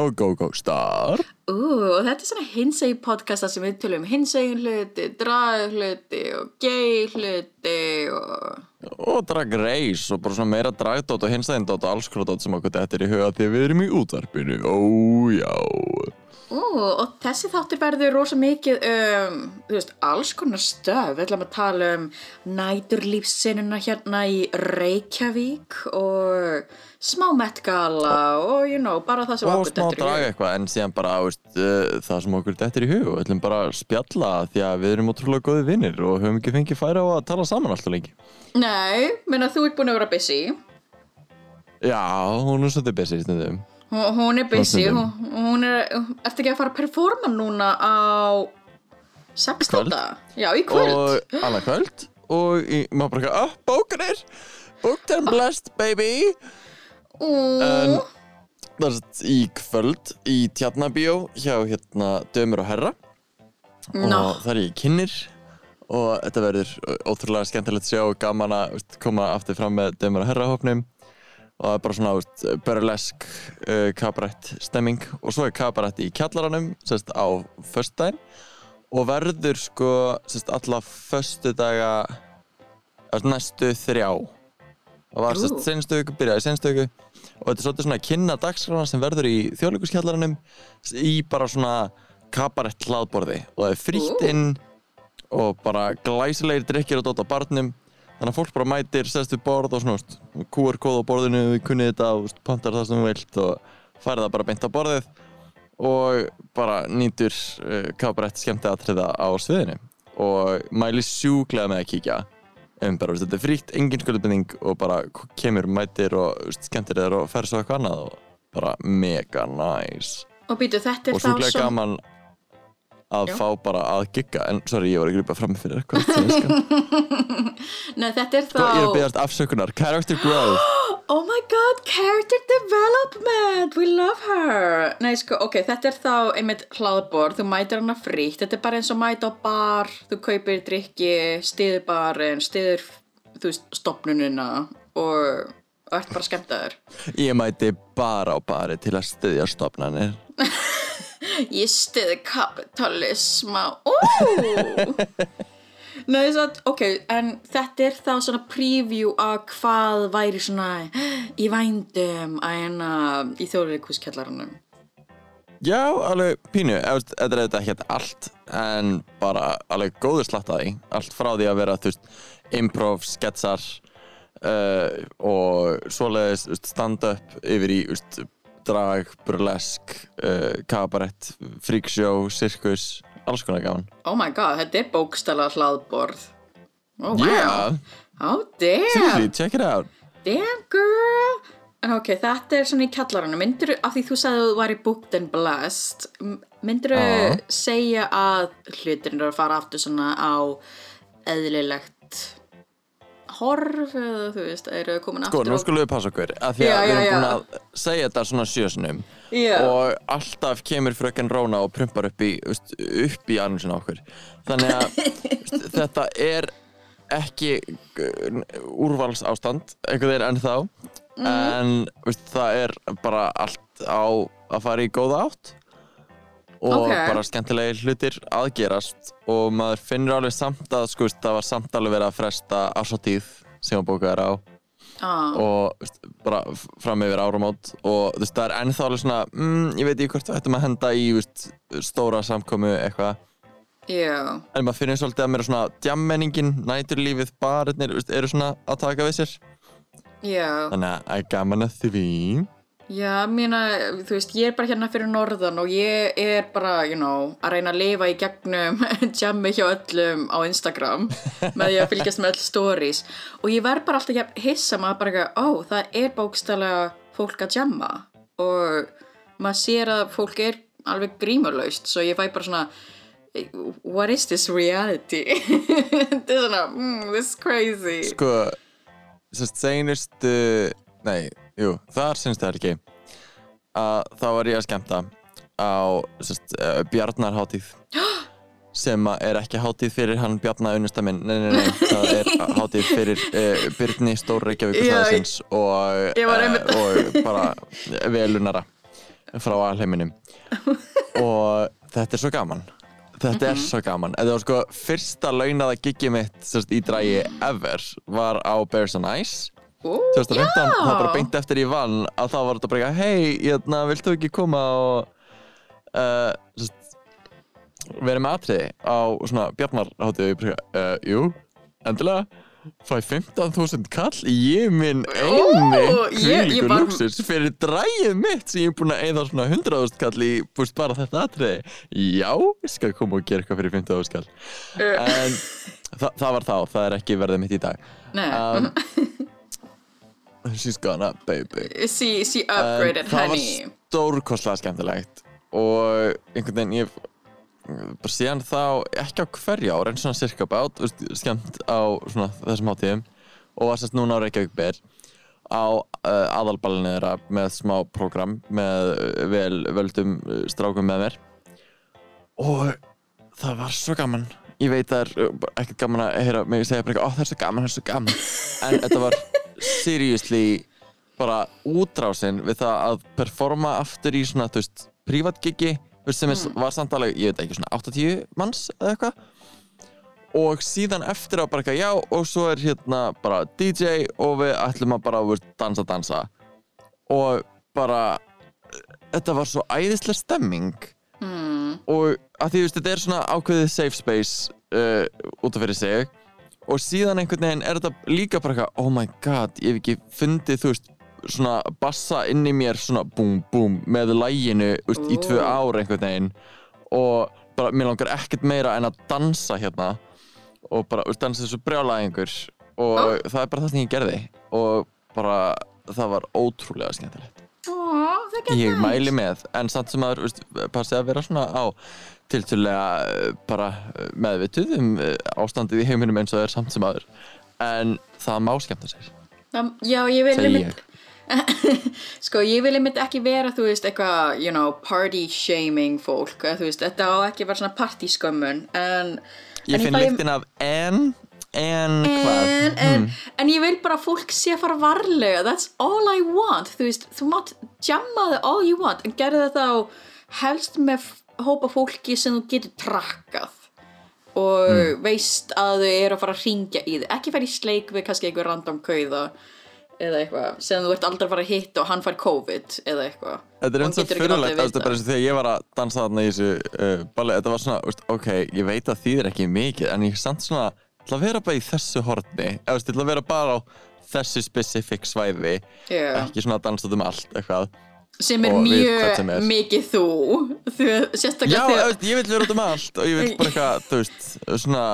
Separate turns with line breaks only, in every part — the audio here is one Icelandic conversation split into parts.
Og Go Go Star.
Ú, og þetta er svona hinsegi podcasta sem við tölum hinsegin hluti, drag hluti og gay hluti og...
og Drag Race og bara svona meira dragdót og hinstæðindót og alls dót sem okkur þetta er í huga að við erum í útvarpinu, ójá
Ú, og þessi þáttur verður rosa mikið um, þú veist, alls konar stöf. Við ætlum að tala um næturlífsinnuna hérna í Reykjavík og smá mettgala og, you know, bara það sem
og
okkur
smá
dettur í hug.
eitthvað en síðan bara veist, uh, það sem okkur þetta er í huga og við ætlum bara að spjalla því að við erum ótrúlega góði vinnir og höfum ekki fengið færa á að tala saman alltaf lengi
Nei, menna þú ert búin að vera busy.
Já, hún er svolítið busy stundum
Hún, hún er busy, hún, hún er, ertu ekki að fara að performa núna á 16.
Kvöld.
Já, í kvöld.
og annað kvöld og í, maður bara eitthvað, ah, bókanir and blessed baby en það er í kvöld í Tjarnabíó hjá hérna Dömur og Herra. Og það er ég kynir og þetta verður ótrúlega skemmtilegt sjá og gaman að veist, koma aftur fram með Dömur og Herra hópnum. Og það er bara svona veist, burlesk uh, kabarett stemming. Og svo er kabarett í kjallaranum sérst á föstudaginn. Og verður sko sérst alla föstudaga eða næstu þrjá. Það var sérst senstu viku, byrjaði senstu viku og þetta er svolítið svona kynna dagskrána sem verður í þjóðleikuskjallaranum í bara svona kabarett hlaðborði. Og það er frítt inn og bara glæsilegir drikkir og dótt á barnum. Þannig að fólk bara mætir, sest við borð og svona QR-kóð á borðinu, við kunnið þetta og pantar það sem þú vilt og færið það bara beint á borðið og bara nýtur uh, kabarett skemmti aðtriða á sviðinu. Og mæli sjúklega með að kíkja um bara, veist, þetta er frítt, engin skuldbinding og bara kemur mætir og skemmtir þér og fer svo eitthvað annað og bara mega nice.
Og býtu, þetta er
og
þá
sjúklega
svo...
gaman að
Já.
fá bara að gigga. En sorry, ég var að gripa fram fyrir eitthvað skal-
Nei, þetta er þá...
Sko, ég er að byggast afsökunar, character growth
Oh my god, character development, we love her. Nei, sko, ok, þetta er þá einmitt hlaðbor, þú mætir hana frítt, þetta er bara eins og mæta á bar, þú kaupir drikki, stiður barinn, stiður, þú veist, stopnunina og, ert bara skemmtaður.
Ég mæti bara á bari til að styðja stopnarnir
Ég stiði kapitalisma, óóóó. Nei, að, ok, en þetta er þá svona preview af hvað væri svona í vændum að hérna í þjóðleikuskjallaranum.
Já, alveg pínu, þetta er þetta ekki allt en bara alveg góður slatt að því. Allt frá því að vera, þú veist improv, sketsar uh, og svoleiðis stand-up yfir í veist, drag, burlesk uh, kabarett, freakshow, sirkus alls konar gaman
Oh my god, þetta er bókstala hlaðborð. Oh wow.
Yeah,
Oh damn.
seriously, check it out
Damn girl. En ok, þetta er svona í kjallaranum. Myndir af því þú sagði að þú væri booked and blessed, myndir
Já.
segja að hlutirinn eru að fara aftur svona á eðlilegt horf eða þú veist, eru komin
Sko,
aftur
nú
á...
skulum við passa okkur að því
Já,
að við
já,
erum
já.
búin að segja þetta svona sjösnum
Já.
og alltaf kemur fröken Róna og prumpar upp í, upp í annusinu okkur þannig að þetta er ekki uh, úrvals ástand einhvern veginn ennþá
Mhm.
en veist, það er bara allt á að fara í góða átt og
Ok.
bara skemmtilegi hlutir aðgerast og maður finnur alveg samt að sko, það var samt alveg verið að fresta ársatíð sem að bóka er á
Ah,
og veist, bara fram yfir áramót og veist, það er ennþá alveg svona mm, ég veit ekki hvort við ættum að henda í veist, stóra samkomu eitthvað.
Já.
en maður finnir svolítið að mér svona djammenningin, næturlífið, veist, eru svona að taka við sér.
Já,
þannig að er gaman að því
já, mína, þú veist, ég er bara hérna fyrir norðan og ég er bara, you know, að reyna að lifa í gegnum jammi hjá öllum á Instagram með því að fylgjast með öll stories. Og ég verð bara alltaf jafn hissa maður bara ekki, ó, það er bókstælega fólk að jamma og maður sér að fólk er alveg grímulaust svo ég fæ bara svona what is this reality? Þetta er svona mm, this is crazy.
Sko, sérst, seinustu, nei, jú, þar sínst það ekki. Að þá var ég að skemmta á sérst, uh, Bjarnarháttíð sem að er ekki hátíð fyrir hann Bjarnar unnusta minn, nei, nei, nei, það er hátíð fyrir uh, Byrni Stór Reykjavíkursæðisins og, uh, og bara velunara frá alheiminum. Og þetta er svo gaman. Þetta er svo gaman. Þetta var sko fyrsta launaða giggi mitt sérst, í drægi ever var á Bears on Ice
Ú,
2015,
já.
það bara beint eftir ég vann að þá var þetta bara eitthvað, hei, hérna, viltu ekki koma og uh, vera með atriði á svona bjarnarháttu uh, jú, endilega. Fæ 15.000 kall ég minn kvílíku
var-
luxus fyrir drægið mitt sem ég er búin að eða svona 100.000 kall í búst bara þetta atriði. Já, ég skal koma og gera eitthvað fyrir 15.000 kall.
Uh,
en þa það var þá, það er ekki verðið mitt í dag.
Nei,
um, she's gonna baby.
She, she
En
upgraded
það var
honey.
stórkostlega skemmtilegt. Og einhvern veginn ég bara síðan þá ekki á hverja ár en svona cirka bát skemmt á svona þessum hátíðum. Og var sérst núna á Reykjavík Bear á uh, aðalballinu þeirra með smá program með uh, vel völdum uh, strákum með mér. Og það var svo gaman. Ég veit það er ekkert gaman að heyra mig segja bara eitthvað, ó það er svo gaman, það er svo gaman. En þetta var seriously bara útrásin við það að performa aftur í svona, þú veist, prívatgiggi sem mm. var samt alveg, ég veit ekki, svona 80 manns eða eitthvað og síðan eftir á bara eitthvað, já og svo er hérna bara DJ og við ætlum að bara veist, dansa, dansa og bara þetta var svo æðislega stemming
hmm.
og að því, þú veist, þetta er svona ákveðið safe space uh, út af fyrir sig og síðan einhvern veginn er þetta líka bara eitthvað, oh my god, ég hef ekki fundið, þú veist, svona bassa inn í mér svona búm, búm með læginu, veist, í tvö
Ooh.
ár einhvern veginn. Og bara, mér langar ekkert meira en að dansa hérna. Og bara, veist, dansa þessu brjálæðingur og
Ó.
það er bara það sem ég gerði. Og bara, það var ótrúlega
er
ég mæli með en samt sem að passi að vera svona á tiltölulega eh, bara eh, meðvituð um eh, ástandið í heiminum eins og það er samt sem aður en það má skemmta sér.
Já, ég vil einmitt sko, ég vil einmitt ekki vera, þú veist, eitthvað, you know, party shaming fólk, þú veist, þetta á ekki vera svona party skömmun, en
ég
En
finn lyktin af en en hvað?
en, en, en ég vil bara að fólk sé að fara varlega. That's all I want. Þú veist, þú mátt jamma það all you want. En gerðu það þá helst með hópa fólki sem þú getur trakkað og veist að þau eru að fara að ringja í þig. Ekki fara í sleik við kannski einhver random kauða eða eitthvað sem þú ert aldrei að fara að hitta og hann fær COVID eða eitthvað.
Þetta er eins og fyrirlegt, það er bara eins og þegar ég var að dansa þarna í þessu uh, balli, þetta var svona, ok, ég veit að þýðir ekki mikið, en ég er samt svona, til að vera bara í þessu horni, eða veist, til að vera bara á þessu specific svæði,
yeah.
ekki svona að dansa um allt, eitthvað.
sem er mjög
sem er.
mikið þú þú
Já,
sérstaklega
þú
þegar
ég vil vera út um allt og ég vil bara eitthvað, þú veist, svona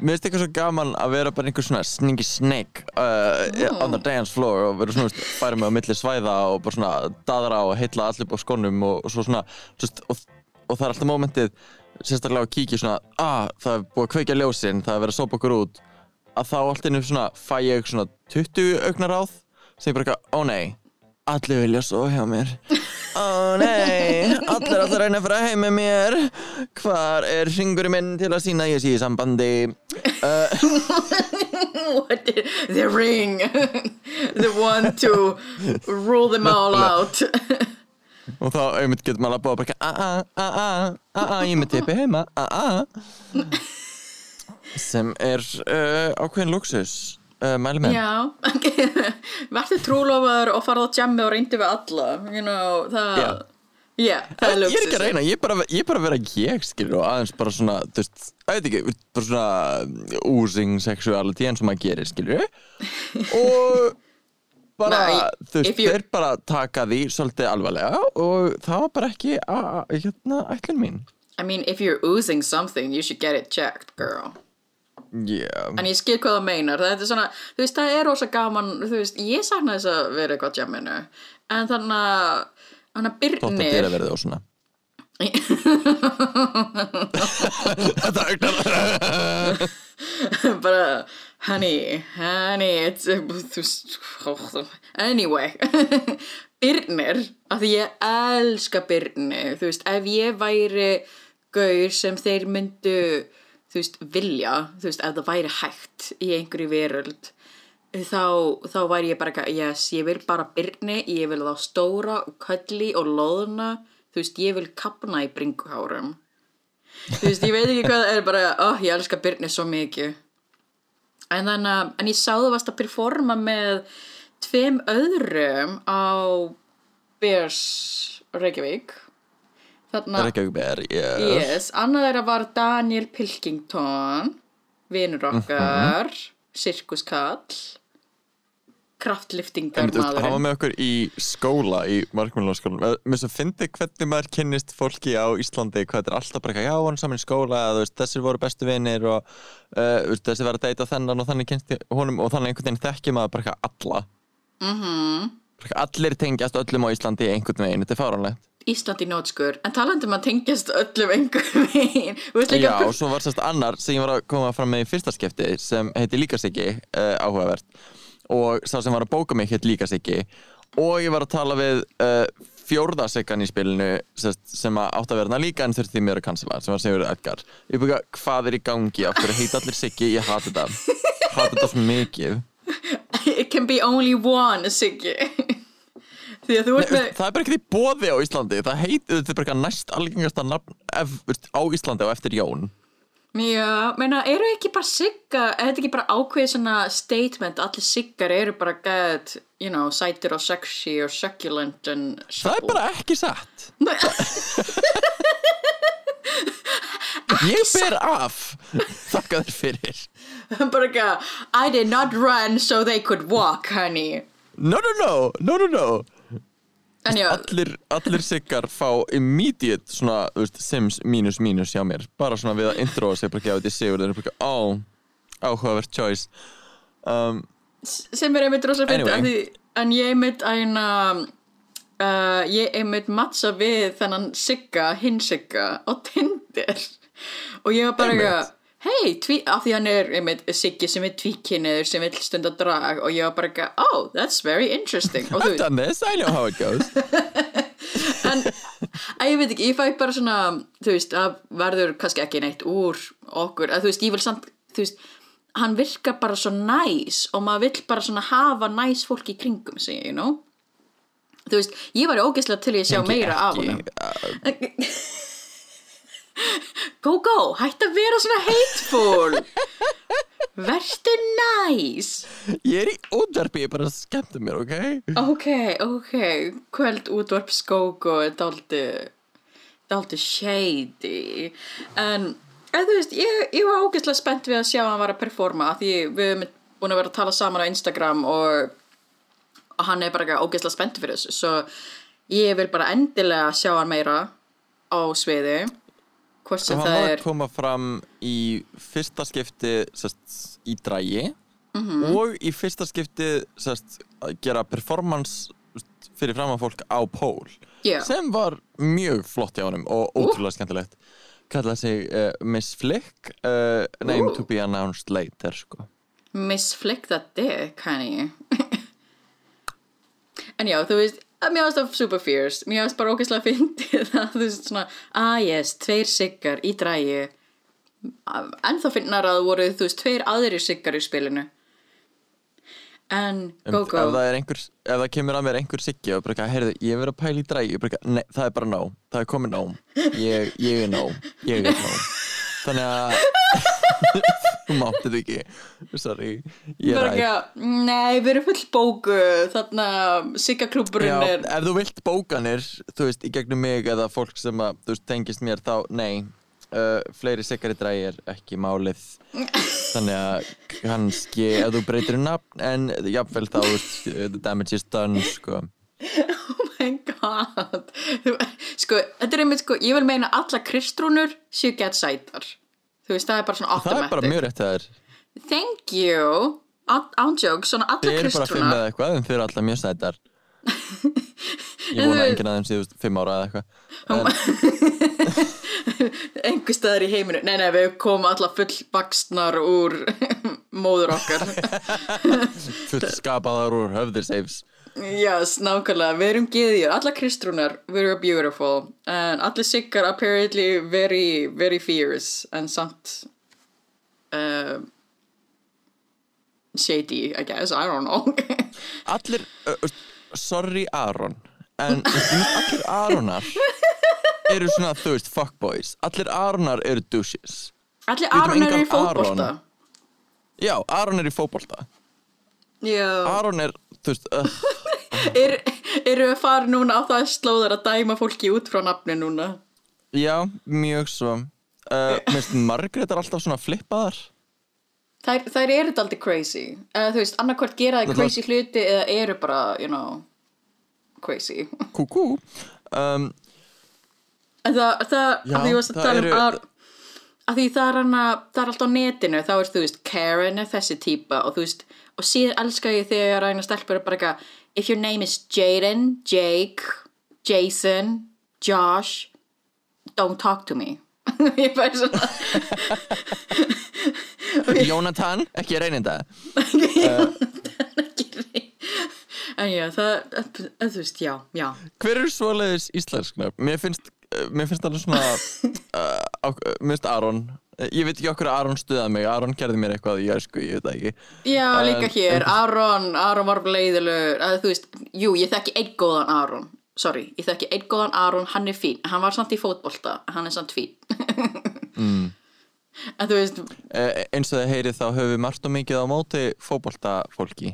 Mér finnst eitthvað svo gaman að vera bara einhver svona sningi snake uh,
Mm.
on the dance floor og vera svona, þú veist, færa mig á milli svæða og bara svona daðra og heilla allir upp á skónum og, og svo svona, þú veist, og, og það er alltaf mómentið, sérstaklega að kíkja svona, að það er búið að kveikja ljósin, það er verið að sópa okkur út, að þá allt innu svona fæ ég svona 20 augnar áð, sem ég bara eitthvað, ó nei, allir vilja svo hjá mér. Ó nei, allir alltaf reyna að fara heim með mér. Hvar er ringurinn minn til að sína ég sé í sambandi. Uh,
the ring. The one to rule them all out
Og þá einmitt getur maður að búa bara a a a a a a ég með tippi heima a a sem er uh, ákveðin luxus uh, mæli með
já verður trúlofaður og farað á jammi og reyndu við alla you know, það
Já.
Já, það er
Ég er ekki að reyna, ég er bara, ég er bara að vera ég skilur og aðeins bara svona, þú veist, veit ekki, bara svona oozing sexuality eins og maður gerir skilur. Og bara,
Nei,
þú veist,
you-
þeir bara taka því svolítið alvarlega og það var bara ekki að, hérna, ætlun mín.
I mean, if you're oozing something you should get it checked, girl.
Yeah,
En ég skil hvað það meinar, þetta er svona, þú veist, það er rosa gaman, þú veist, ég sakna þess að vera eitthvað á jamminu, en þannig að, þannig að
þótt að dýra verði svona. Þetta augnar
bara honey, honey it's, veist anyway Byrnir, af því ég elska Byrni, þú veist ef ég væri gaur sem þeir myndu þú veist, vilja þú veist, ef það væri hægt í einhverju veröld þá, þá væri ég bara, yes, ég vil bara Byrni, ég vil þá stóra og kölli og loðna, þú veist, ég vil kapna í bringuhárum. Þú veist, ég veit ekki hvað það er bara, oh, ég elska Byrni svo mikið en þannig að, en ég sá þú varst að performa með tveim öðrum á Bears Reykjavík. Þarna,
Reykjavík ber, yes.
yes, annað þeirra var Daniel Pilkington vinur okkar sirkuskall kraftliftingar
hann var
maðurinn
með okkur í skóla, í markmjölunaskólanum. Mér svo fyndi hvernig maður kynnist fólki á Íslandi, hvað þetta er alltaf bara eitthvað, já, vorum saman í skóla, veist, þessir voru bestu vinir og uh, þú veist, þessi var að deyta þennan og þannig kynst honum og þannig einhvern veginn þekki maður bara eitthvað alla.
mm -hmm.
Allir tengjast öllum á Íslandi einhvern veginn, þetta er fáránlegt.
Ísland í nótskur en talandi um að tengjast öllum einhver veginn
Já, og svo var sérst annar sem ég var að koma fram með í fyrsta skipti sem heiti líka Siggi, uh, áhugavert og sá sem var að bóka mig heit líka Siggi. Og ég var að tala við uh, fjórða Siggan í spilinu sem að átt að vera hana líka en þurfti því mér að cancela sem var Sigur Edgar. Ég búið hvað er í gangi, af hverju heit allir Siggi? Ég hati þetta, hati þetta svo mikið.
It can be only one, Siggi. Því að
Nei,
með
það er bara ekkert í bóði á Íslandi. Það heit, þetta er bara næst algengasta nafn á Íslandi og eftir Jón
Já, meina, eru ekki bara sigga, er þetta ekki bara ákveðið svona statement, allir siggar eru bara gæð, you know, sætir og sexy og succulent and
það er
supple.
bara ekki satt. Ég ber af. Þakka þér fyrir.
Bara gæð, I did not run so they could walk, honey.
No, no, no, no, no, no Allir, allir siggar fá immediate svona, veist, sims mínus mínus hjá mér. Bara svona við að introa sig bara ekki að þetta er sigur Það er bara ekki, ó, áhugavert choice. Um,
sem er einmitt rosa fyndi,
Anyway.
en ég einmitt æna, uh, ég einmitt matcha við þennan sigga, hinn sigga á Tinder. Og ég var bara
Einmitt.
eitthvað hei, af því hann er einmitt siggi sem er tvíkinniður sem vill stunda drag og ég var bara eitthvað, oh, that's very interesting. Og
I've done this, I know how it goes
en ég veit ekki, ég fæ bara svona þú veist, það verður kannski ekki neitt úr okkur, að þú veist, ég vil samt þú veist, hann virkar bara svo næs og maður vill bara svona hafa næs fólk í kringum sig, you know? Þú veist, ég var ógeðslega til í að sjá meira af
ekki,
honum.
Uh,
go go, hætt að vera svona hateful. Verður næs
Ég er í útverfi, ég bara skemmti mér, ok?
ok, ok. Kvöld útvarp skóko er daldi shady. En, en þú veist ég, ég var ógeðslega spennt við að sjá hann var að performa því við erum búin að vera að tala saman á Instagram og, og hann er bara ógeðslega spennt fyrir þessu. Svo ég vil bara endilega sjá hann meira á sviði hvort sem
hann
það er
koma fram í fyrsta skipti sest, í drægi
Mhm.
og í fyrsta skipti sest, að gera performance fyrir fram að fólk á pól
Já.
sem var mjög flott hjá honum og ótrúlega skemmtilegt kallaði sig uh, Miss Flick uh, name to be announced later sko.
Miss Flick that dick, honey En já, þú veist að Mér varst það super fierce. Mér varst bara ógeðslega að þú veist svona Ah yes, tveir siggar í drægi En þá finnar að það voru þú veist tveir aðrir siggar í spilinu. En
Um,
go
ef,
go
það er einhver, ef það kemur að mér einhver siggi og bara, heyrðu, ég verið að pæla í drægi bara, nei, það er bara nóg, það er komið nóg. Ég, ég er nóg, ég er nóg. Þannig að þú mátti þetta ekki? Sorry, ég er
að, nei, við erum full bóku. Þarna siggaklúburinn er
ef þú vilt bókanir, þú veist, í gegnum mig eða fólk sem að, veist, tengist mér þá, nei, uh, fleiri sikkari drægir ekki málið. Þannig að kannski ef þú breytir um nafn en jafnvel þá, veist, the damage is done, sko.
Oh my god. Sko, þetta er einmitt sko Ég vil meina alla kristrúnur séu gett sætar Þú veist, það er bara svona
það er bara
automatic.
mjög rétt það er.
Thank you. Án- Án joke, svona alla
Þið eru bara fimm eða eitthvað en þið eru alltaf mjög sætar. Ég vona enginn að þeim síðust fimm ára eða eitthvað.
Einhver staðar í heiminu nei, nei, við komum alla full baksnar úr móður okkar.
Full skapaðar úr höfðir seifs
yes, nákvæmlega, við erum geðjur alla kristrúnar, we are beautiful. En allir siggar apparently very, very fierce en samt uh, shady, I guess, I don't know.
Allir, uh, sorry Aron. En allir Aronar Eru svona, þú veist, fuckboys. Allir Aronar eru douches.
Allir
Við vitum
Aron eru í fótbolta.
Aron. Já, Aron er í fótbolta.
já
Aron er, þú veist, uh,
Er, eru við farið núna á það slóðar að dæma fólki út frá nafni núna?
já, mjög svo. Uh, Minnst Margrét er alltaf svona flippaðar.
Þær, þær eru þetta aldrei crazy. Uh, þú veist, annarkvort gera þær
Náttúrulega-
crazy hluti eða eru bara, you know, crazy.
Kúkú. Um,
það, það,
Já,
að því varst að
það
tala um að, að því það er hana, það er alltaf á netinu, þá er þú veist, Karen er þessi típa og þú veist, og síðan elska ég þegar ræna stelpur er bara eitthvað, if your name is Jaden, Jake, Jason, Josh, don't talk to me. ég fæði svona,
Jónatan, ekki reynda
en já, það, þú veist, já, já.
Hver eru svoleiðis íslenskna? Mér finnst, uh, mér finnst alveg svona uh, á, Mér finnst Aron Ég veit ekki okkur að Aron stuðaði mig. Aron gerði mér eitthvað í æsku, ég veit það ekki.
Já,
En-
líka hér, Aron, Aron var leiðilegur, að þú veist, jú, ég þekki einn góðan Aron, sorry, ég þekki einn góðan Aron, hann er fín, hann var samt í fótbolta, hann er samt fín.
mm.
En þú veist,
uh, Eins og þið heyrið þá höfum við margt og mikið á móti fótbolta fólki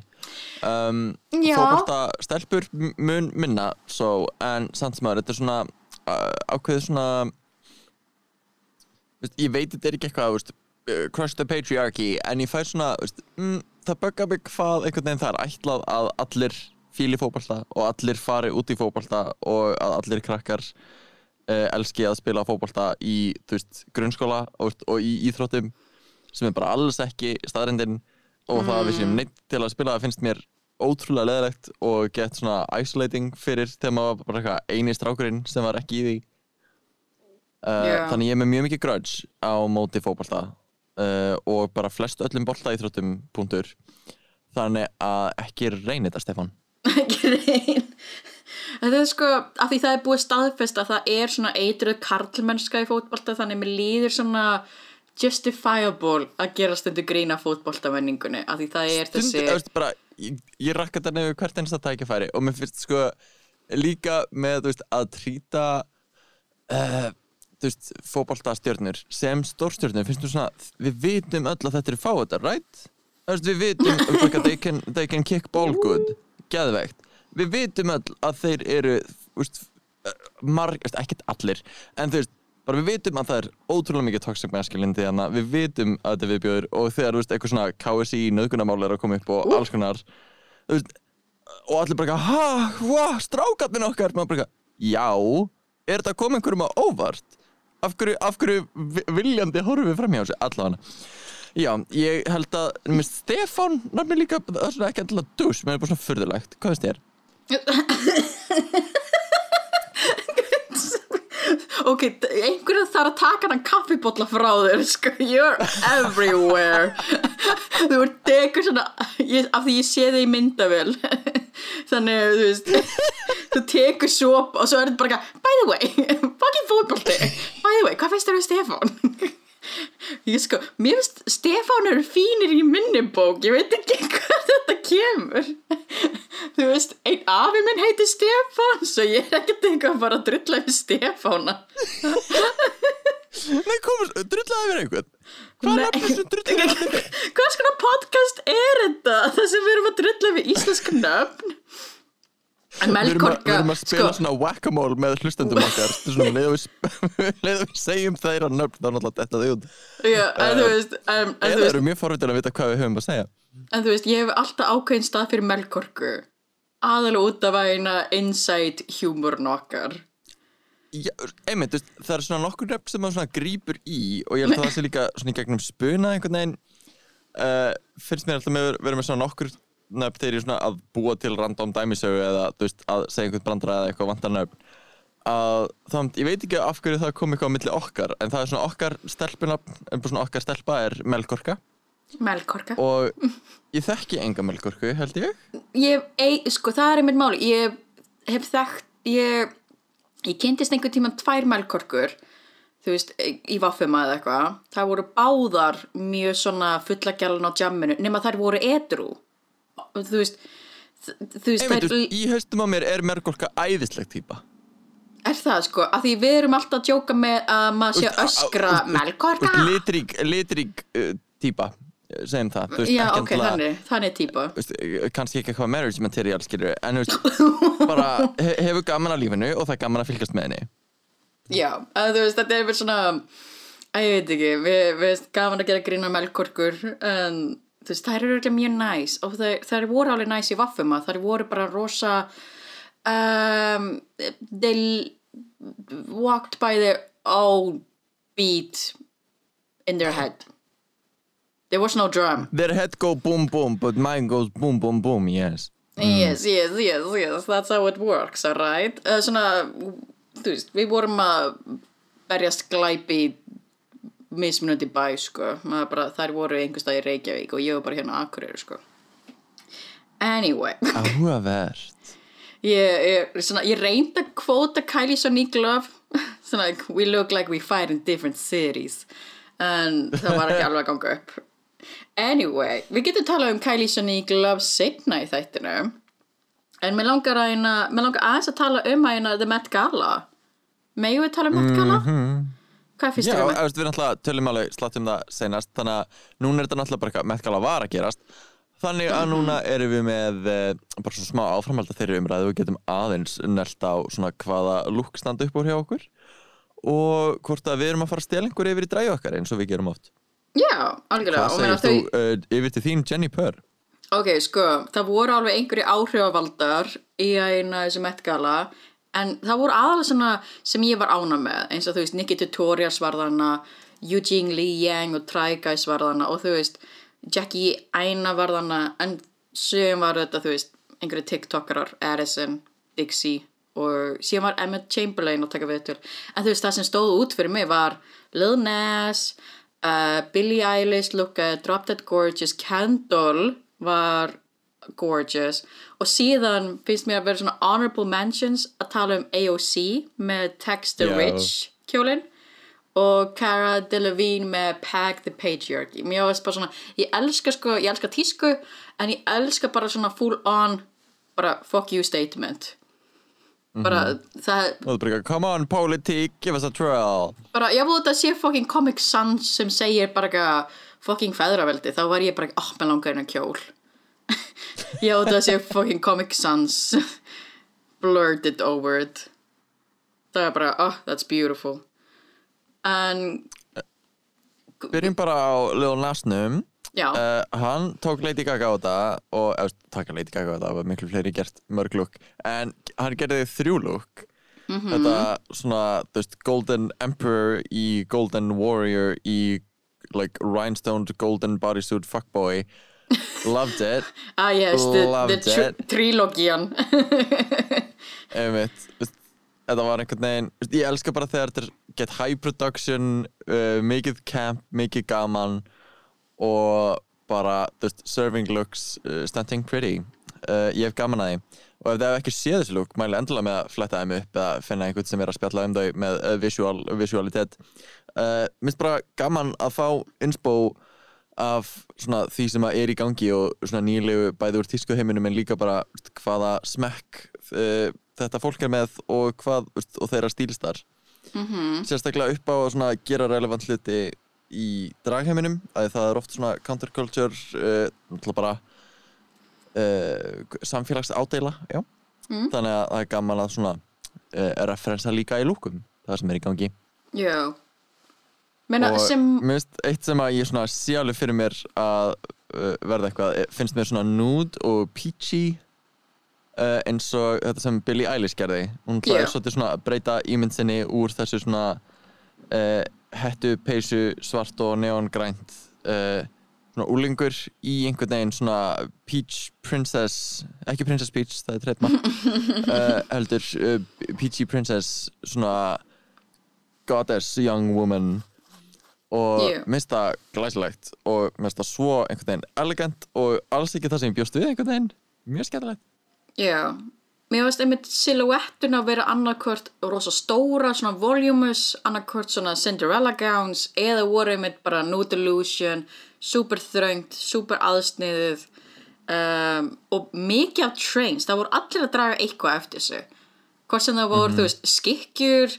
um,
Já.
Fótbolta stelpur m- mun minna svo, En samt sem aður, þetta er svona uh, ákveðið svona veist, Ég veit þetta er ekki eitthvað veist, uh, Crush the patriarchy En ég fær svona veist, mm, Það böggar mig hvað einhvern veginn það er ætlað að allir fíli fótbolta og allir fari út í fótbolta og að allir krakkar uh, elski að spila fótbolta í veist, grunnskóla og, og í íþróttum sem er bara alls ekki staðrendin og það að við séum neitt til að spila það finnst mér ótrúlega leðilegt og gett svona isolating fyrir þegar maður var bara eitthvað eini strákurinn sem var ekki í því
Já.
þannig ég er með mjög mikið grudge á móti fótbolta uh, og bara flest öllum bolta íþróttum punktur þannig að ekki reyni þetta Stefán
ekki reyn. Þetta er sko, af því það er búið staðfest að það er svona eitruð karlmennska í fótbolta, þannig mér líður svona justifiable að gera stundu grína fótboltamenningunni, af því það er þessi...
Stund, bara, ég, ég rakka þetta nefnir hvert einsta tækifæri og mér finnst sko líka með veist, að trýta uh, þú veist, fótboltastjörnur sem stórstjörnur finnst þú svona, við vitum öll að þetta eru fáið right? Þú veist, við vitum um, like, they, can, they can kick ball good. Geðveikt, við vitum öll að þeir eru þú veist, marg, ekkert allir. En þú veist, bara við vitum að það er ótrúlega mikið toxic masculinity þannig að við vitum að þetta er viðbjöður og þegar þú veist, eitthvað svona KSI nöðgunamál er að koma upp og alls konar þú veist, og allir bara ha, hva, strákarnir okkar. Maður bara já er þetta koma einhverjum á óvart af hverju, af hverju vi- viljandi horfum við fram hjá þessu allavega? Já, ég held að, finnst Stefán nafni líka, það er svona ekki endilega dus mér er bara svona furðulegt, hvað finnst þér?
Ok, einhverju þarf að taka hann kaffibotla frá þér, sko, you're everywhere. Þú ert tekur svona, ég, af því ég sé þig í myndavel, þannig, þú veist, þú tekur sopa og svo er þetta bara, by the way, fucking fótbolti, by the way, hvað finnst þér um Stefán? Ég sko, mér finnst Stefán eru fínir í minni bók, ég veit ekki hvað þetta kemur. Þú veist, einn afi minn heitir Stefán, svo ég er ekkert eitthvað bara að drulla við Stefána.
Nei, komast, drullaði verið einhvern hvað er nafnir sem drullaði verið
Hvað skona podcast er þetta? Það sem við erum að drulla við íslensk nöfn. En
að, við
Melkorka,
erum að spila
sko,
svona whack-a-mole með hlustendum okkar og við, við segjum þeirra nöfn þá er náttúrulega þetta þið út
já, en þú veist, um, en, veist,
eru mjög forvitin að vita hvað við höfum að segja
en þú veist, ég hef alltaf ákveðin stað fyrir Melkorku. Aðalega út af að eina inside humorn okkar.
Já, einmitt, veist, það er svona nokkur nöfn sem maður svona grípur í og ég held að það sé líka svona í gegnum spuna einhvern veginn uh, finnst mér alltaf með vera með svona nokkur nöfn þegar ég svona að búa til random dæmisögu eða veist, að segja einhvern brandara eða eitthvað vantar nöfn. Að þannig, ég veit ekki af hverju það kom eitthvað á milli okkar en það er svona okkar stelpuna en bara svona okkar stelpa er Melkorka.
Melkorka.
Og ég þekki enga Melkorku held ég.
Ég, ei, sko, það er einmitt máli ég hef þekkt ég, ég kynntist einhvern tímann tvær melkorkur þú veist, í vaffuma eða eitthvað. Það voru báðar mjög svona fullagjalan á jamminu nema þær voru edru þú veist þú veist,
Einmitt, þú veist, í haustum á mér er Melkorka æðisleg típa
er það sko? Að því við erum alltaf að djóka með að maður sé öskra
litrík, litrík uh, típa segjum það, þú veist,
já,
ekki
ok,
endilega-
þannig,
þú veist, kannski ekki eitthvað marriage material skilur, en þú veist, bara he hefur gaman að lífinu og það er gaman að fylgjast með henni.
Já, að þú veist, þetta er verið svona að ég veit ekki, við, veist gaman að gera grína melkorkur en þú veist, þær eru örugglega mjög næs og þær, þær voru alveg næs í vaffuma þær voru bara rosa um, they walked by their own beat in their head. There was no drum.
Their head go boom boom, but mine goes boom boom boom, yes.
Yes, yes, yes, yes, that's how it works, alright? Uh, svona, þú veist, við vorum að berjast glæpi mismunandi bæ, sko. Bara, þær voru einhvers stað í Reykjavík og ég var bara hérna á Akureyri, sko. Anyway,
Áhugavert
ég, ég, ég reyndi að kvóta Kylie Sonique Love, svona, like, we look like we fight in different cities. En það var ekki alveg að ganga upp. Anyway, við getum talað um Kylie Sonique Love setna í þættinu en mér langar að eina mér langar aðeins að tala um að eina The Met Gala Megum við tala um Met Gala? Hvað finnst
Já,
þér um
þú veist, við náttúrulega tölum alveg slátt um það senast þannig að núna er þetta náttúrulega bara eitthvað meðkala var að gerast þannig að núna erum við með eh, bara svona smá áframhald að þeirri umræðu og getum aðeins nelt á svona hvaða lúk standa upp úr hjá okkur og hvort að við erum að fara að stela einhver yfir í dræju okkar eins og við gerum oft
Já, algjörlega
Hvað segir þú uh, yfir til þín Jenny Purr?
Ok, sko, það voru alveg einhverju áhrifavaldar í eina þessu Met Gala en það voru aðalega svona sem ég var ána með eins og þú veist, Nikki Tutorials var þarna Eugene Lee Yang og Try Guys var þarna og þú veist, Jackie Aina var þarna en sögum var þetta, þú veist, einhverju TikTokarar Addison, Dixie og síðan var Emmett Chamberlain að taka við til en þú veist, það sem stóð út fyrir mig var Lil Nas uh, Billie Eilish lookaði Drop Dead Gorgeous Kendall var gorgeous og síðan finnst mér að vera svona honorable mentions að tala um AOC með Text the
Já.
Rich kjólinn og Cara Delevingne með Pag the Patriarchy. Mér veist bara svona, ég elska sko ég elska tísku en ég elska bara svona full on bara fuck you statement. Bara það
Og þú bara eitthvað, come on politík, give us a trial.
Bara, ég búið að sé fucking Comic Sans sem segir bara fucking feðraveldi, þá var ég bara, oh, með langar hennar kjól ég búið að sé fucking Comic Sans blurted over it. Það er bara, oh, that's beautiful. En
Byrjum bara á Lil Nasnum
já,
Uh, hann tók Lady Gaga á þetta og eða, taka Lady Gaga á það var miklu fleiri gert mörg lúk en hann gerði þrjú lúk þetta svona þú veist, Golden Emperor í Golden Warrior í like rhinestoned golden bodysuit fuckboy loved it.
Ah yes, the, the trilogían
einmitt þetta var einhvern veginn ég elska bara þegar þetta get high production uh, mikið camp, mikið gaman og bara veist, serving looks uh, stunting pretty. Uh, ég hef gaman að því. Og ef þið hefur ekki séð þessi look mæli endilega með að fletta þeim upp eða finna einhvern sem er að spjalla um þau með uh, visual, visualitet. Uh, minnst bara gaman að fá inspo af svona því sem að er í gangi og svona nýlegu bæði úr tískuheiminum en líka bara hvaða smekk uh, þetta fólk er með og hvað og þeirra stílstar -hmm. sérstaklega upp á að svona gera relevant hluti í dragheiminum að það er oft svona counterculture uh, bara uh, samfélags ádela já. þannig að það er gaman að svona referensa líka í lúkum það sem er í gangi
já Meina,
og
sem,
mér finnst eitt sem að ég sé alveg fyrir mér að uh, verða eitthvað, eh, finnst mér svona nude og peachy uh, eins og þetta sem Billie Eilish gerði hún yeah. svolítið svona að breyta ímynd sinni úr þessu svona uh, hettu, peysu, svart og neongrænt svona úlingur í einhvern veginn svona Peach Princess ekki Princess Peach, það er uh, heldur Peachy Princess svona goddess young woman og minnst það glæsilegt og minnst það svo einhvern veginn elegant og alls ekki það sem ég bjóst við einhvern veginn. Mjög skemmtilegt.
Já, mér finnst einmitt silhouettuna að vera annarkvört rosa stóra, svona voluminous, annarkvört svona Cinderella gowns eða voru einmitt bara nude illusion, super þröngt, super aðsniðið um, og mikið af trains, það voru allir að draga eitthvað eftir sig. Hvort sem það voru, þú veist, skikkjur,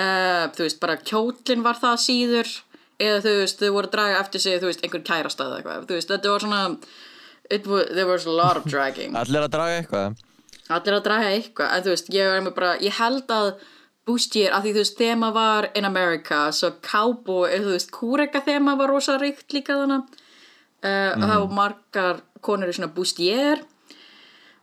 uh, þú veist, bara kjólinn var það síður eða þú veist, þau voru að draga eftir sig, þú veist, einhver kærastað eða eitthvað, þú veist, þetta var svona, it was, there was a lot of dragging.
allir að draga eitthvað?
Allir að draga eitthvað en þú veist, ég, er með bara, ég held að Bustier, að því þú veist, þema var in America, svo cowboy eða þú veist, kúreka þema var rosa ríkt líka þannig uh, og það var margar konur í svona Bustier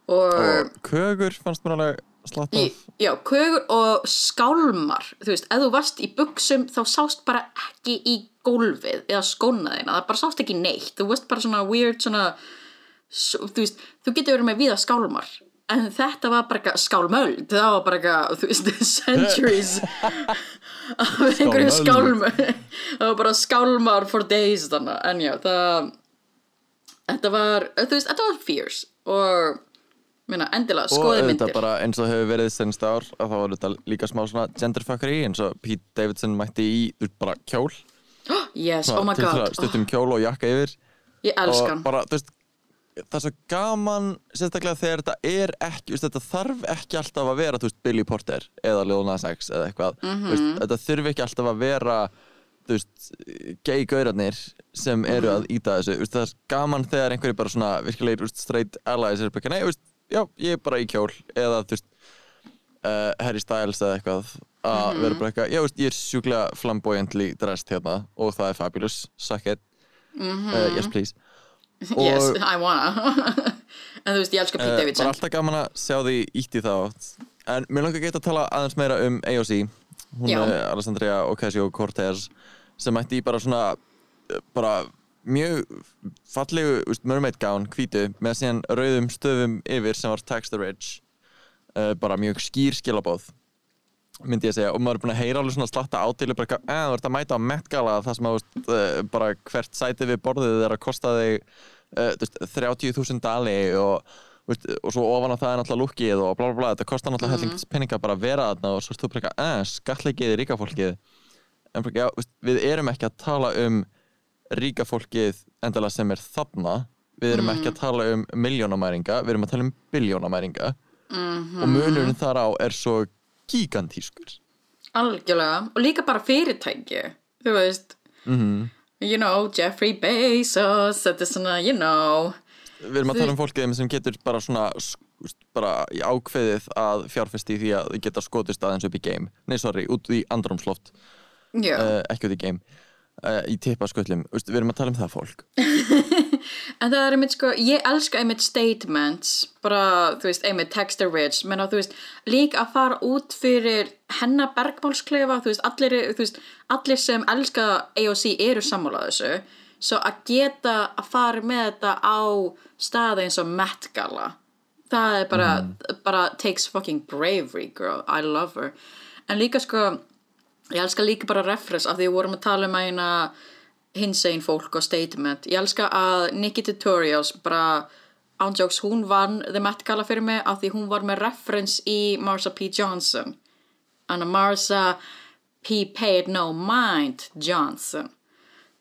og,
og kögur fannst mér alveg slatt af.
já, kögur og skálmar. Þú veist, ef þú varst í buksum þá sást bara ekki í gólfið eða skónaðina, það bara sást ekki neitt. Þú veist bara svona weird svona svo, þú veist, þú getur verið með víða skálmar en þetta var bara eitthvað skálmöld. Það var bara eitthvað, þú veist, centuries af einhverju skálmar það var bara skálmar for days þannig, en já, það þetta var, þú veist, þetta var fierce. Og, minna, endilega,
og
skoði myndir.
bara eins og hefur verið senst ár að þá var þetta líka smá svona genderfuckery eins og Pete Davidson mætti í bara kjól.
Yes, oh my god,
stuttum kjól og jakka yfir.
Ég elska
og bara, þú veist það er svo gaman, sérstaklega þegar þetta er ekki, veist, þetta þarf ekki alltaf að vera, þú veist, Billy Porter eða Lil Nas X eða eitthvað, þú
Mhm.
veist, þetta þurfi ekki alltaf að vera, þú veist gay gaurarnir sem eru
Mhm.
að íta þessu, veist, það er gaman þegar einhverju bara svona veist, straight allies er bara, nei, þú veist, já, ég er bara í kjól eða, þú veist uh, Harry Styles eða eitthvað að
Mhm.
vera bara eitthvað, já, þú veist, ég er sjúklega flamboyantly dressed hérna og það er fabulous, suck it. Uh, yes please.
Yes,
og-
I wanna. En þú veist, ég elska Pete
Eh,
Davidson.
Bara alltaf gaman að sjá því ítt í þá. En mér langar ekki að tala aðeins meira um AOC Hún
Já.
er Alessandria Ocasio-Cortez sem mætti í bara svona bara mjög fallegu úst, mermaid gown, hvítu með síðan rauðum stöfum yfir sem var tax the rich. Uh, bara mjög skýr skilabóð myndi ég að segja. Og maður er búin að heyra alveg svona slatta átilu bara, að þú ert að mæta á Met Gala það sem að þú veist, uh, bara hvert sæti við borðið er að kosta þig uh, þú veist, 30.000 dali og, þú veist, og svo ofan á það er náttúrulega lukkið og bla bla bla, þetta kostar náttúrulega mm. -hmm. penninga bara að vera þarna og svo ertu bara eitthvað, að skatleikið ríka fólkið. En bara, já, þú við erum ekki að tala um ríka fólkið endilega sem er þarna. Við erum ekki að tala um miljónamæringa við erum að tala um biljónamæringa og munurinn þar á er svo gigantískur
algjörlega, og líka bara fyrirtæki þú veist.
Mm
you know, Jeffrey Bezos þetta er svona, you know.
Við erum að tala um fólkið sem getur bara svona bara í ákveðið að fjárfesti því að þau geta skotist aðeins upp í game. Nei, sorry, út í andrumsloft
já,
uh, ekki út í game uh, í tippasköllum, Úst, við erum að tala um það fólk.
En það er einmitt sko ég elska einmitt statements bara, þú veist, einmitt texture rich. Menn á, þú veist, líka að fara út fyrir hennar bergmálsklefa þú veist, allir, þú veist, allir sem elska AOC eru sammála þessu. Svo að geta að fara með þetta á staði eins og Met Gala það er bara, bara takes fucking bravery girl, I love her. En líka sko ég elska líka bara reference af því við vorum að tala um eina hinsegin fólk og statement. Ég elska að Nikki Tutorials bara ándjóks, hún vann The Met Gala fyrir mig af því hún var með reference í Marsha P. Johnson. And Marsha P. Paid No Mind Johnson.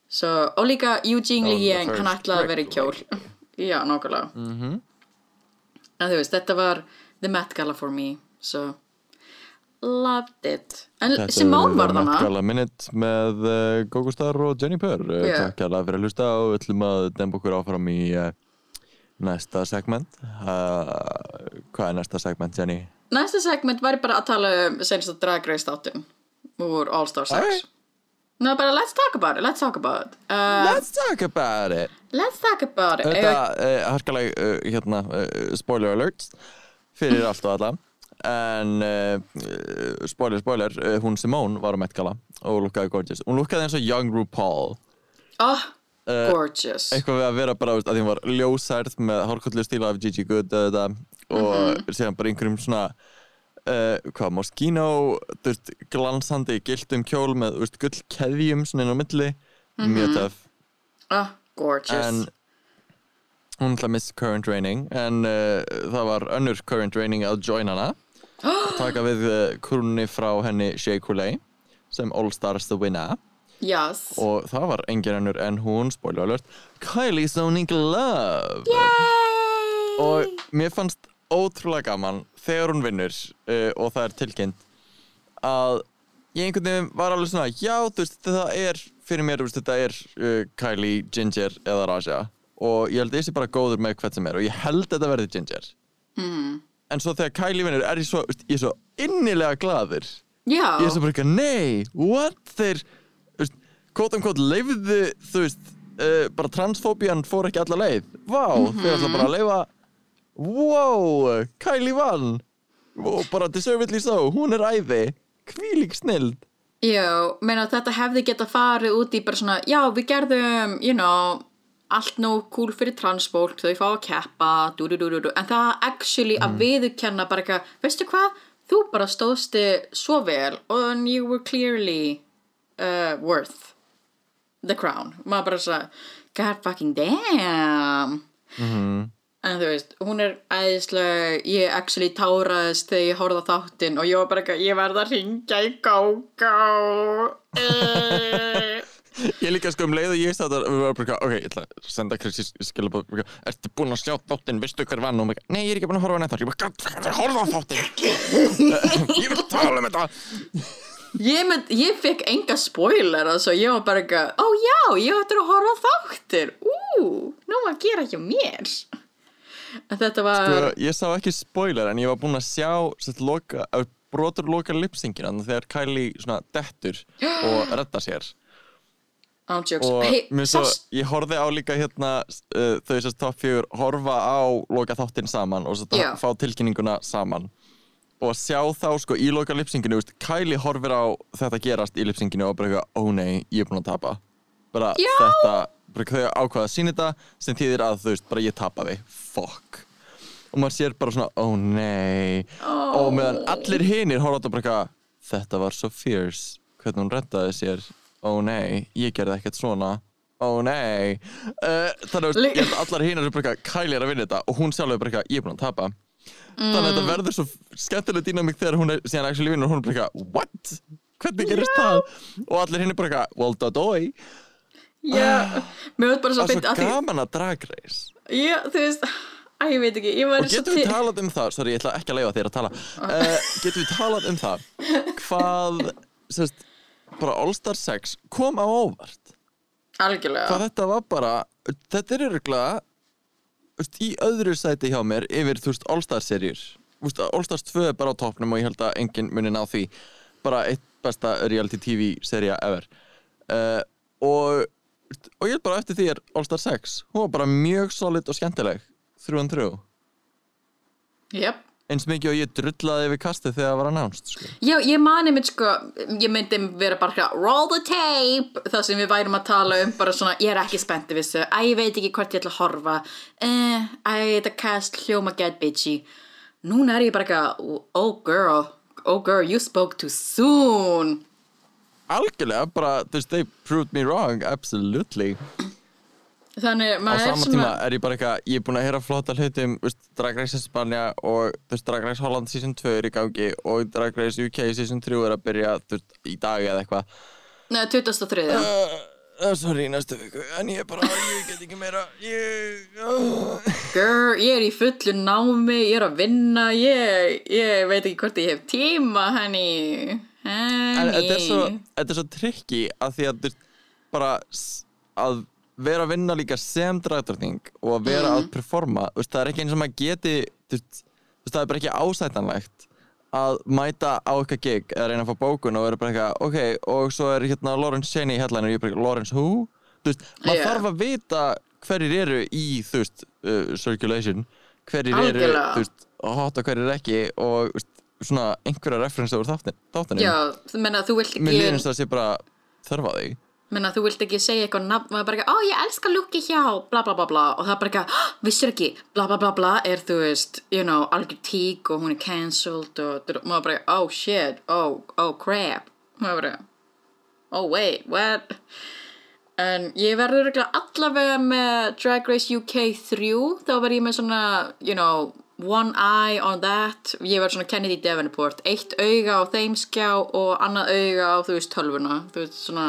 So, og líka Eugene Liang, hann ætlaði að vera í kjól. já, nákvæmlega.
Mm -hmm.
en þú veist, þetta var The Met Gala for me so loved it. En Simone var þarna?
Gala Minute með uh, Gogo Star og Jenny Purr.
Já.
Takk hérlega fyrir að hlusta og við ætlum að demba okkur áfram í uh, næsta segment. Uh, Hvað er næsta segment, Jenny?
Næsta segment væri bara að tala um senast að Drag Race þáttum úr All Star 6
Alright.
Ná, bara let's talk about it, let's talk about it. Uh,
Let's talk about it.
Let's talk about it.
Þetta, uh, harkaleg, uh, hérna, spoiler alert fyrir allt og alla en uh, spoiler, spoiler uh, hún Simone var á Met Gala og lukkaði gorgeous. Hún lukkaði eins og Young RuPaul.
Oh,
uh,
Gorgeous.
eitthvað við að vera bara, að því hún var ljósærð með hárkollu stíla af Gigi Good og, þetta, og síðan bara einhverjum svona hvað, veist, glansandi gildum kjól með veist, gull keðjum svona inn á milli. Mjög töff.
Ah, Gorgeous.
En hún ætla að miss current reigning en uh, það var önnur current reigning að join hana og taka við uh, krúnni frá henni Shea Coulee sem All Stars The Winner.
Yes.
Og það var engin önnur en hún, spoiler alert Kylie Sonic Love.
Yay!
Og mér fannst ótrúlega gaman þegar hún vinnur uh, og það er tilkynnt að ég einhvern veginn var alveg svona já, þú veist, þetta er fyrir mér, veist, þetta er uh, Kylie, Ginger eða Raja. Og ég held að sé bara góður með hvert sem er og ég held að þetta verði Ginger.
Mm.
En svo þegar Kylie vinnur er ég svo, ég er svo innilega glaður.
Já.
Ég er svo bara eitthvað, nei, what? Þeir, um kvót leifðu, þú veist uh, bara transfóbían fór ekki alla leið. Vá, þeir ætla bara að leifa wow, Kylie vann. Og bara deservedly so hún er æði, hvílík snild
Já, meina þetta hefði geta farið út í bara svona, já við gerðum, you know, allt nóg cool fyrir transfólk, þau fá að keppa, dú, dú, dú, en það actually að viðurkenna bara eitthvað, veistu hvað, þú bara stóðsti svo vel and you were clearly uh, worth the crown. Maður bara svona, god fucking damn. En þú veist, hún er æðislega, ég actually táraðist þegar ég horfði á þáttinn og ég var bara eitthvað, ég verð að ringja í Gógó. Uh.
ég líka sko um leið og ég sagði þetta við varum bara, ok, ég ætla að senda Krissi skilabóð ertu búin að sjá þáttinn, veistu hver vann? Og mig, nei, ég er ekki búin að horfa neitt. Ég bara, "God, horfa á þáttinn. Ég vil tala um þetta.
Ég, mynd, ég fekk enga spoiler svo ég var bara eitthvað, ó já, ég ættir að horfa á þáttir, ú, nú að gera hjá mér. En þetta var,
Sko, ég sá ekki spoiler en ég var búinn að sjá sett, loka, brotur loka lipsingina þegar Kylie svona dettur og redda sér
ántjóks,
og
hei,
mér svo, ég horfði á líka hérna uh, þau sérst top 4 horfa á loka þáttinn saman og svo
Já.
fá tilkynninguna saman. Og sjá þá sko í loka lipsinginu veist, Kylie horfir á þetta gerast í lipsinginu og bara eitthvað, ó nei, ég er búinn að tapa. Bara
Já.
þetta bara þau ákvaða að sína þetta sem þýðir að þú veist, bara ég tapaði, fuck. Og maður sér bara svona, ó nei. Og meðan allir hinir horfa á þetta bara eitthvað, þetta var svo fierce. Hvernig hún reddaði sér ó nei, ég gerði ekkert svona. Ó nei. Uh, þannig að ég held allar hinar er bara eitthvað Kylie er að vinna þetta og hún sjálf er bara eitthvað, ég er búin að tapa. Þannig að þetta verður svo skemmtileg dýnamík þegar hún er síðan actually vinnur og hún er bara eitthvað, what? hvernig gerist það? og allir hinn er bara eitthvað, well dodoi
já, mér var bara svo
það er
beint
svo
að því,
gaman að drag race.
Já, þú veist, að ég veit ekki, ég var
og getum við talað um það, sorry ég ætla ekki að leifa þér að tala. Uh, getum við talað um það? Hvað sérst, bara All Star 6 kom á óvart.
Algjörlega,
hvað þetta var bara þetta er veist, í öðru sæti hjá mér yfir þú veist All Star serjur All Stars 2 er bara á toppnum og ég held að enginn muni ná því. Bara eitt besta reality tv serja ever. Uh, og og ég held bara eftir því er All Star 6 hún var bara mjög solid og skemmtileg and through.
Jöp,
eins mikið og ég drullaði yfir kastið þegar það var announced sko.
Já, ég mani mitt sko, ég myndi vera bara roll the tape, það sem við værum að tala um, bara svona, ég er ekki spenntið við þessu, æ, ég veit ekki hvort ég ætla að horfa, eh, æ, þetta cast hljóma get bitchy. Núna er ég bara eitthvað, oh girl, oh girl, you spoke too soon.
algjörlega bara, they proved me wrong absolutely
Þannig,
á
maður er
sama tíma er ég bara eitthvað, ég er búin að heyra flotta hluti um veist, Drag Race Espanja og þú veist, Drag Race Holland season 2 er í gangi og Drag Race UK season 3 er að byrja þú veist, í dag eða eitthvað
Nei, 23.
uh, uh, sorry, næstu viku en ég er bara, ég get ekki meira ég uh.
Girl, ég er í fullu námi, ég er að vinna, ég, ég veit ekki hvort ég hef tíma, henni, henni.
en þetta er svo, þetta er svo trikki að því að þú veist, bara að vera að vinna líka sem dragdrottning og að vera að performa veist, það er ekki eins og maður geti veist, það er bara ekki ásætanlegt að mæta á eitthvað gig eða reyna að fá bókun og vera bara eitthvað ok, og svo er hérna Lawrence Cheney í headliner og ég er bara Lawrence who? þú veist, maður
Yeah.
þarf að vita hverjir eru í, þú veist, uh, circulation hverjir eru,
Algjörlega.
þú veist hot og hverjir ekki og veist, svona einhverja referensa úr þáttin, þáttinum
Já, þú menna, þú vilt
mér
ekki,
eins og það sé bara þörfa því
menna þú vilt ekki segja eitthvað nafn og það er bara ekki, ó ég elska lukki hjá bla bla bla bla. Og það er bara ekki, "Ah, vissir ekki? Bla bla bla bla er þú veist you know, algjör tík og hún er cancelled og maður bara, oh shit. Oh, oh crap. Maður bara, oh wait, what? En ég verður allavega með Drag Race UK 3 þá verð ég með svona, you know one eye on that. Ég verð svona Kennedy Davenport. Eitt auga á þeim skjá og annað auga á þú veist tölvuna. Þú veist svona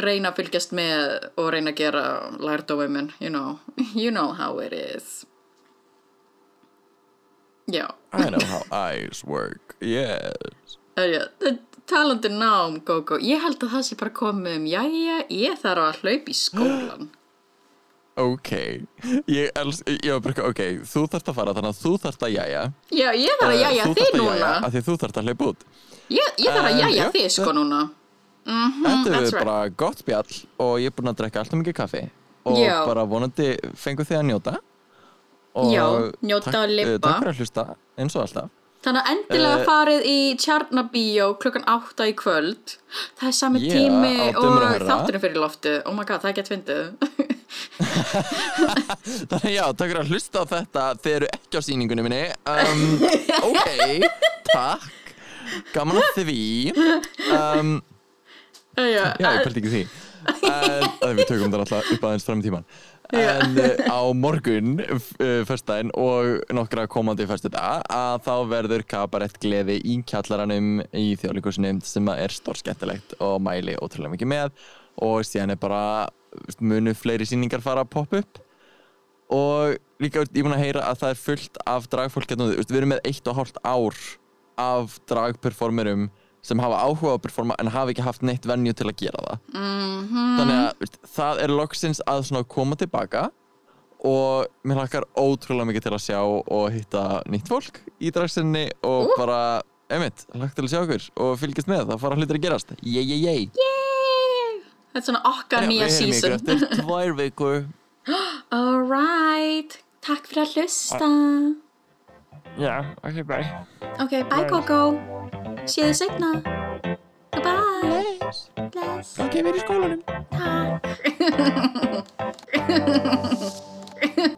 reyna að fylgjast með og reyna að gera lærdómi minn you know, you know how it is. Já.
I know how eyes work, yes.
Erja, talandi nám Gogo, ég held að það sé bara komið um jæja, ég þarf að hlaupa í skólan
Ok, ég els, ég var bara ok, þú þarft að fara þannig að þú þarft að jæja.
Já, ég þarf að
Eh,
jæja
þú
þig
að
núna.
af því þú þarft að hlaupa út.
Ég, ég þarf að
Eh,
jæja
já,
þig sko núna mm
Þetta
that's
er
right.
bara gott spjall og ég er búin að drekka alltaf mikið kaffi og
Já.
bara vonandi fengu þið að njóta og
Já, njóta
takk,
og
eh,
libba.
Takk fyrir að hlusta, eins og alltaf
Þannig að endilega
Eh,
farið í Tjarnabíó klukkan 8 í kvöld. Það er sami
Yeah,
tími og þátturinn fyrir loftu. Oh my god, það er gett fyndið.
Þannig já, takk fyrir að hlusta á þetta Þið eru ekki á sýningunni minni um, Ok, takk Gaman að því um,
Já,
ég pælti ekki því. En, Við tökum það alltaf upp aðeins fram í tíman. En uh, á morgun uh, Föstudaginn og nokkra komandi föstudag að þá verður kabarett gleði í kjallaranum í þjóðleikusinu sem er stórskettilegt og mæli ótrúlega mikið með. Og síðan er bara munu fleiri sýningar fara að poppa upp. Og líka ég er búin að heyra að það er fullt af dragfólk hérna, við erum með eitt og hálft ár af dragperformerum sem hafa áhuga á að performa en hafa ekki haft neitt venju til að gera það.
Mhm.
þannig að veist, það er loksins að koma tilbaka og mér hlakkar ótrúlega mikið til að sjá og hitta nýtt fólk í dragsinni og bara, einmitt, hlakk til að sjá okkur og fylgjast með, það fara hlutir að gerast. Yey, yey
Yay! Þetta er svona okkar nýja
Við heyrum ykkur eftir tvær vikur.
Alright, takk fyrir að hlusta.
Já, ok, bye.
Ok, bye Coco. Séðu segna. Goodbye. Bless. Bless.
Ok, við erum í skólanum.
Takk.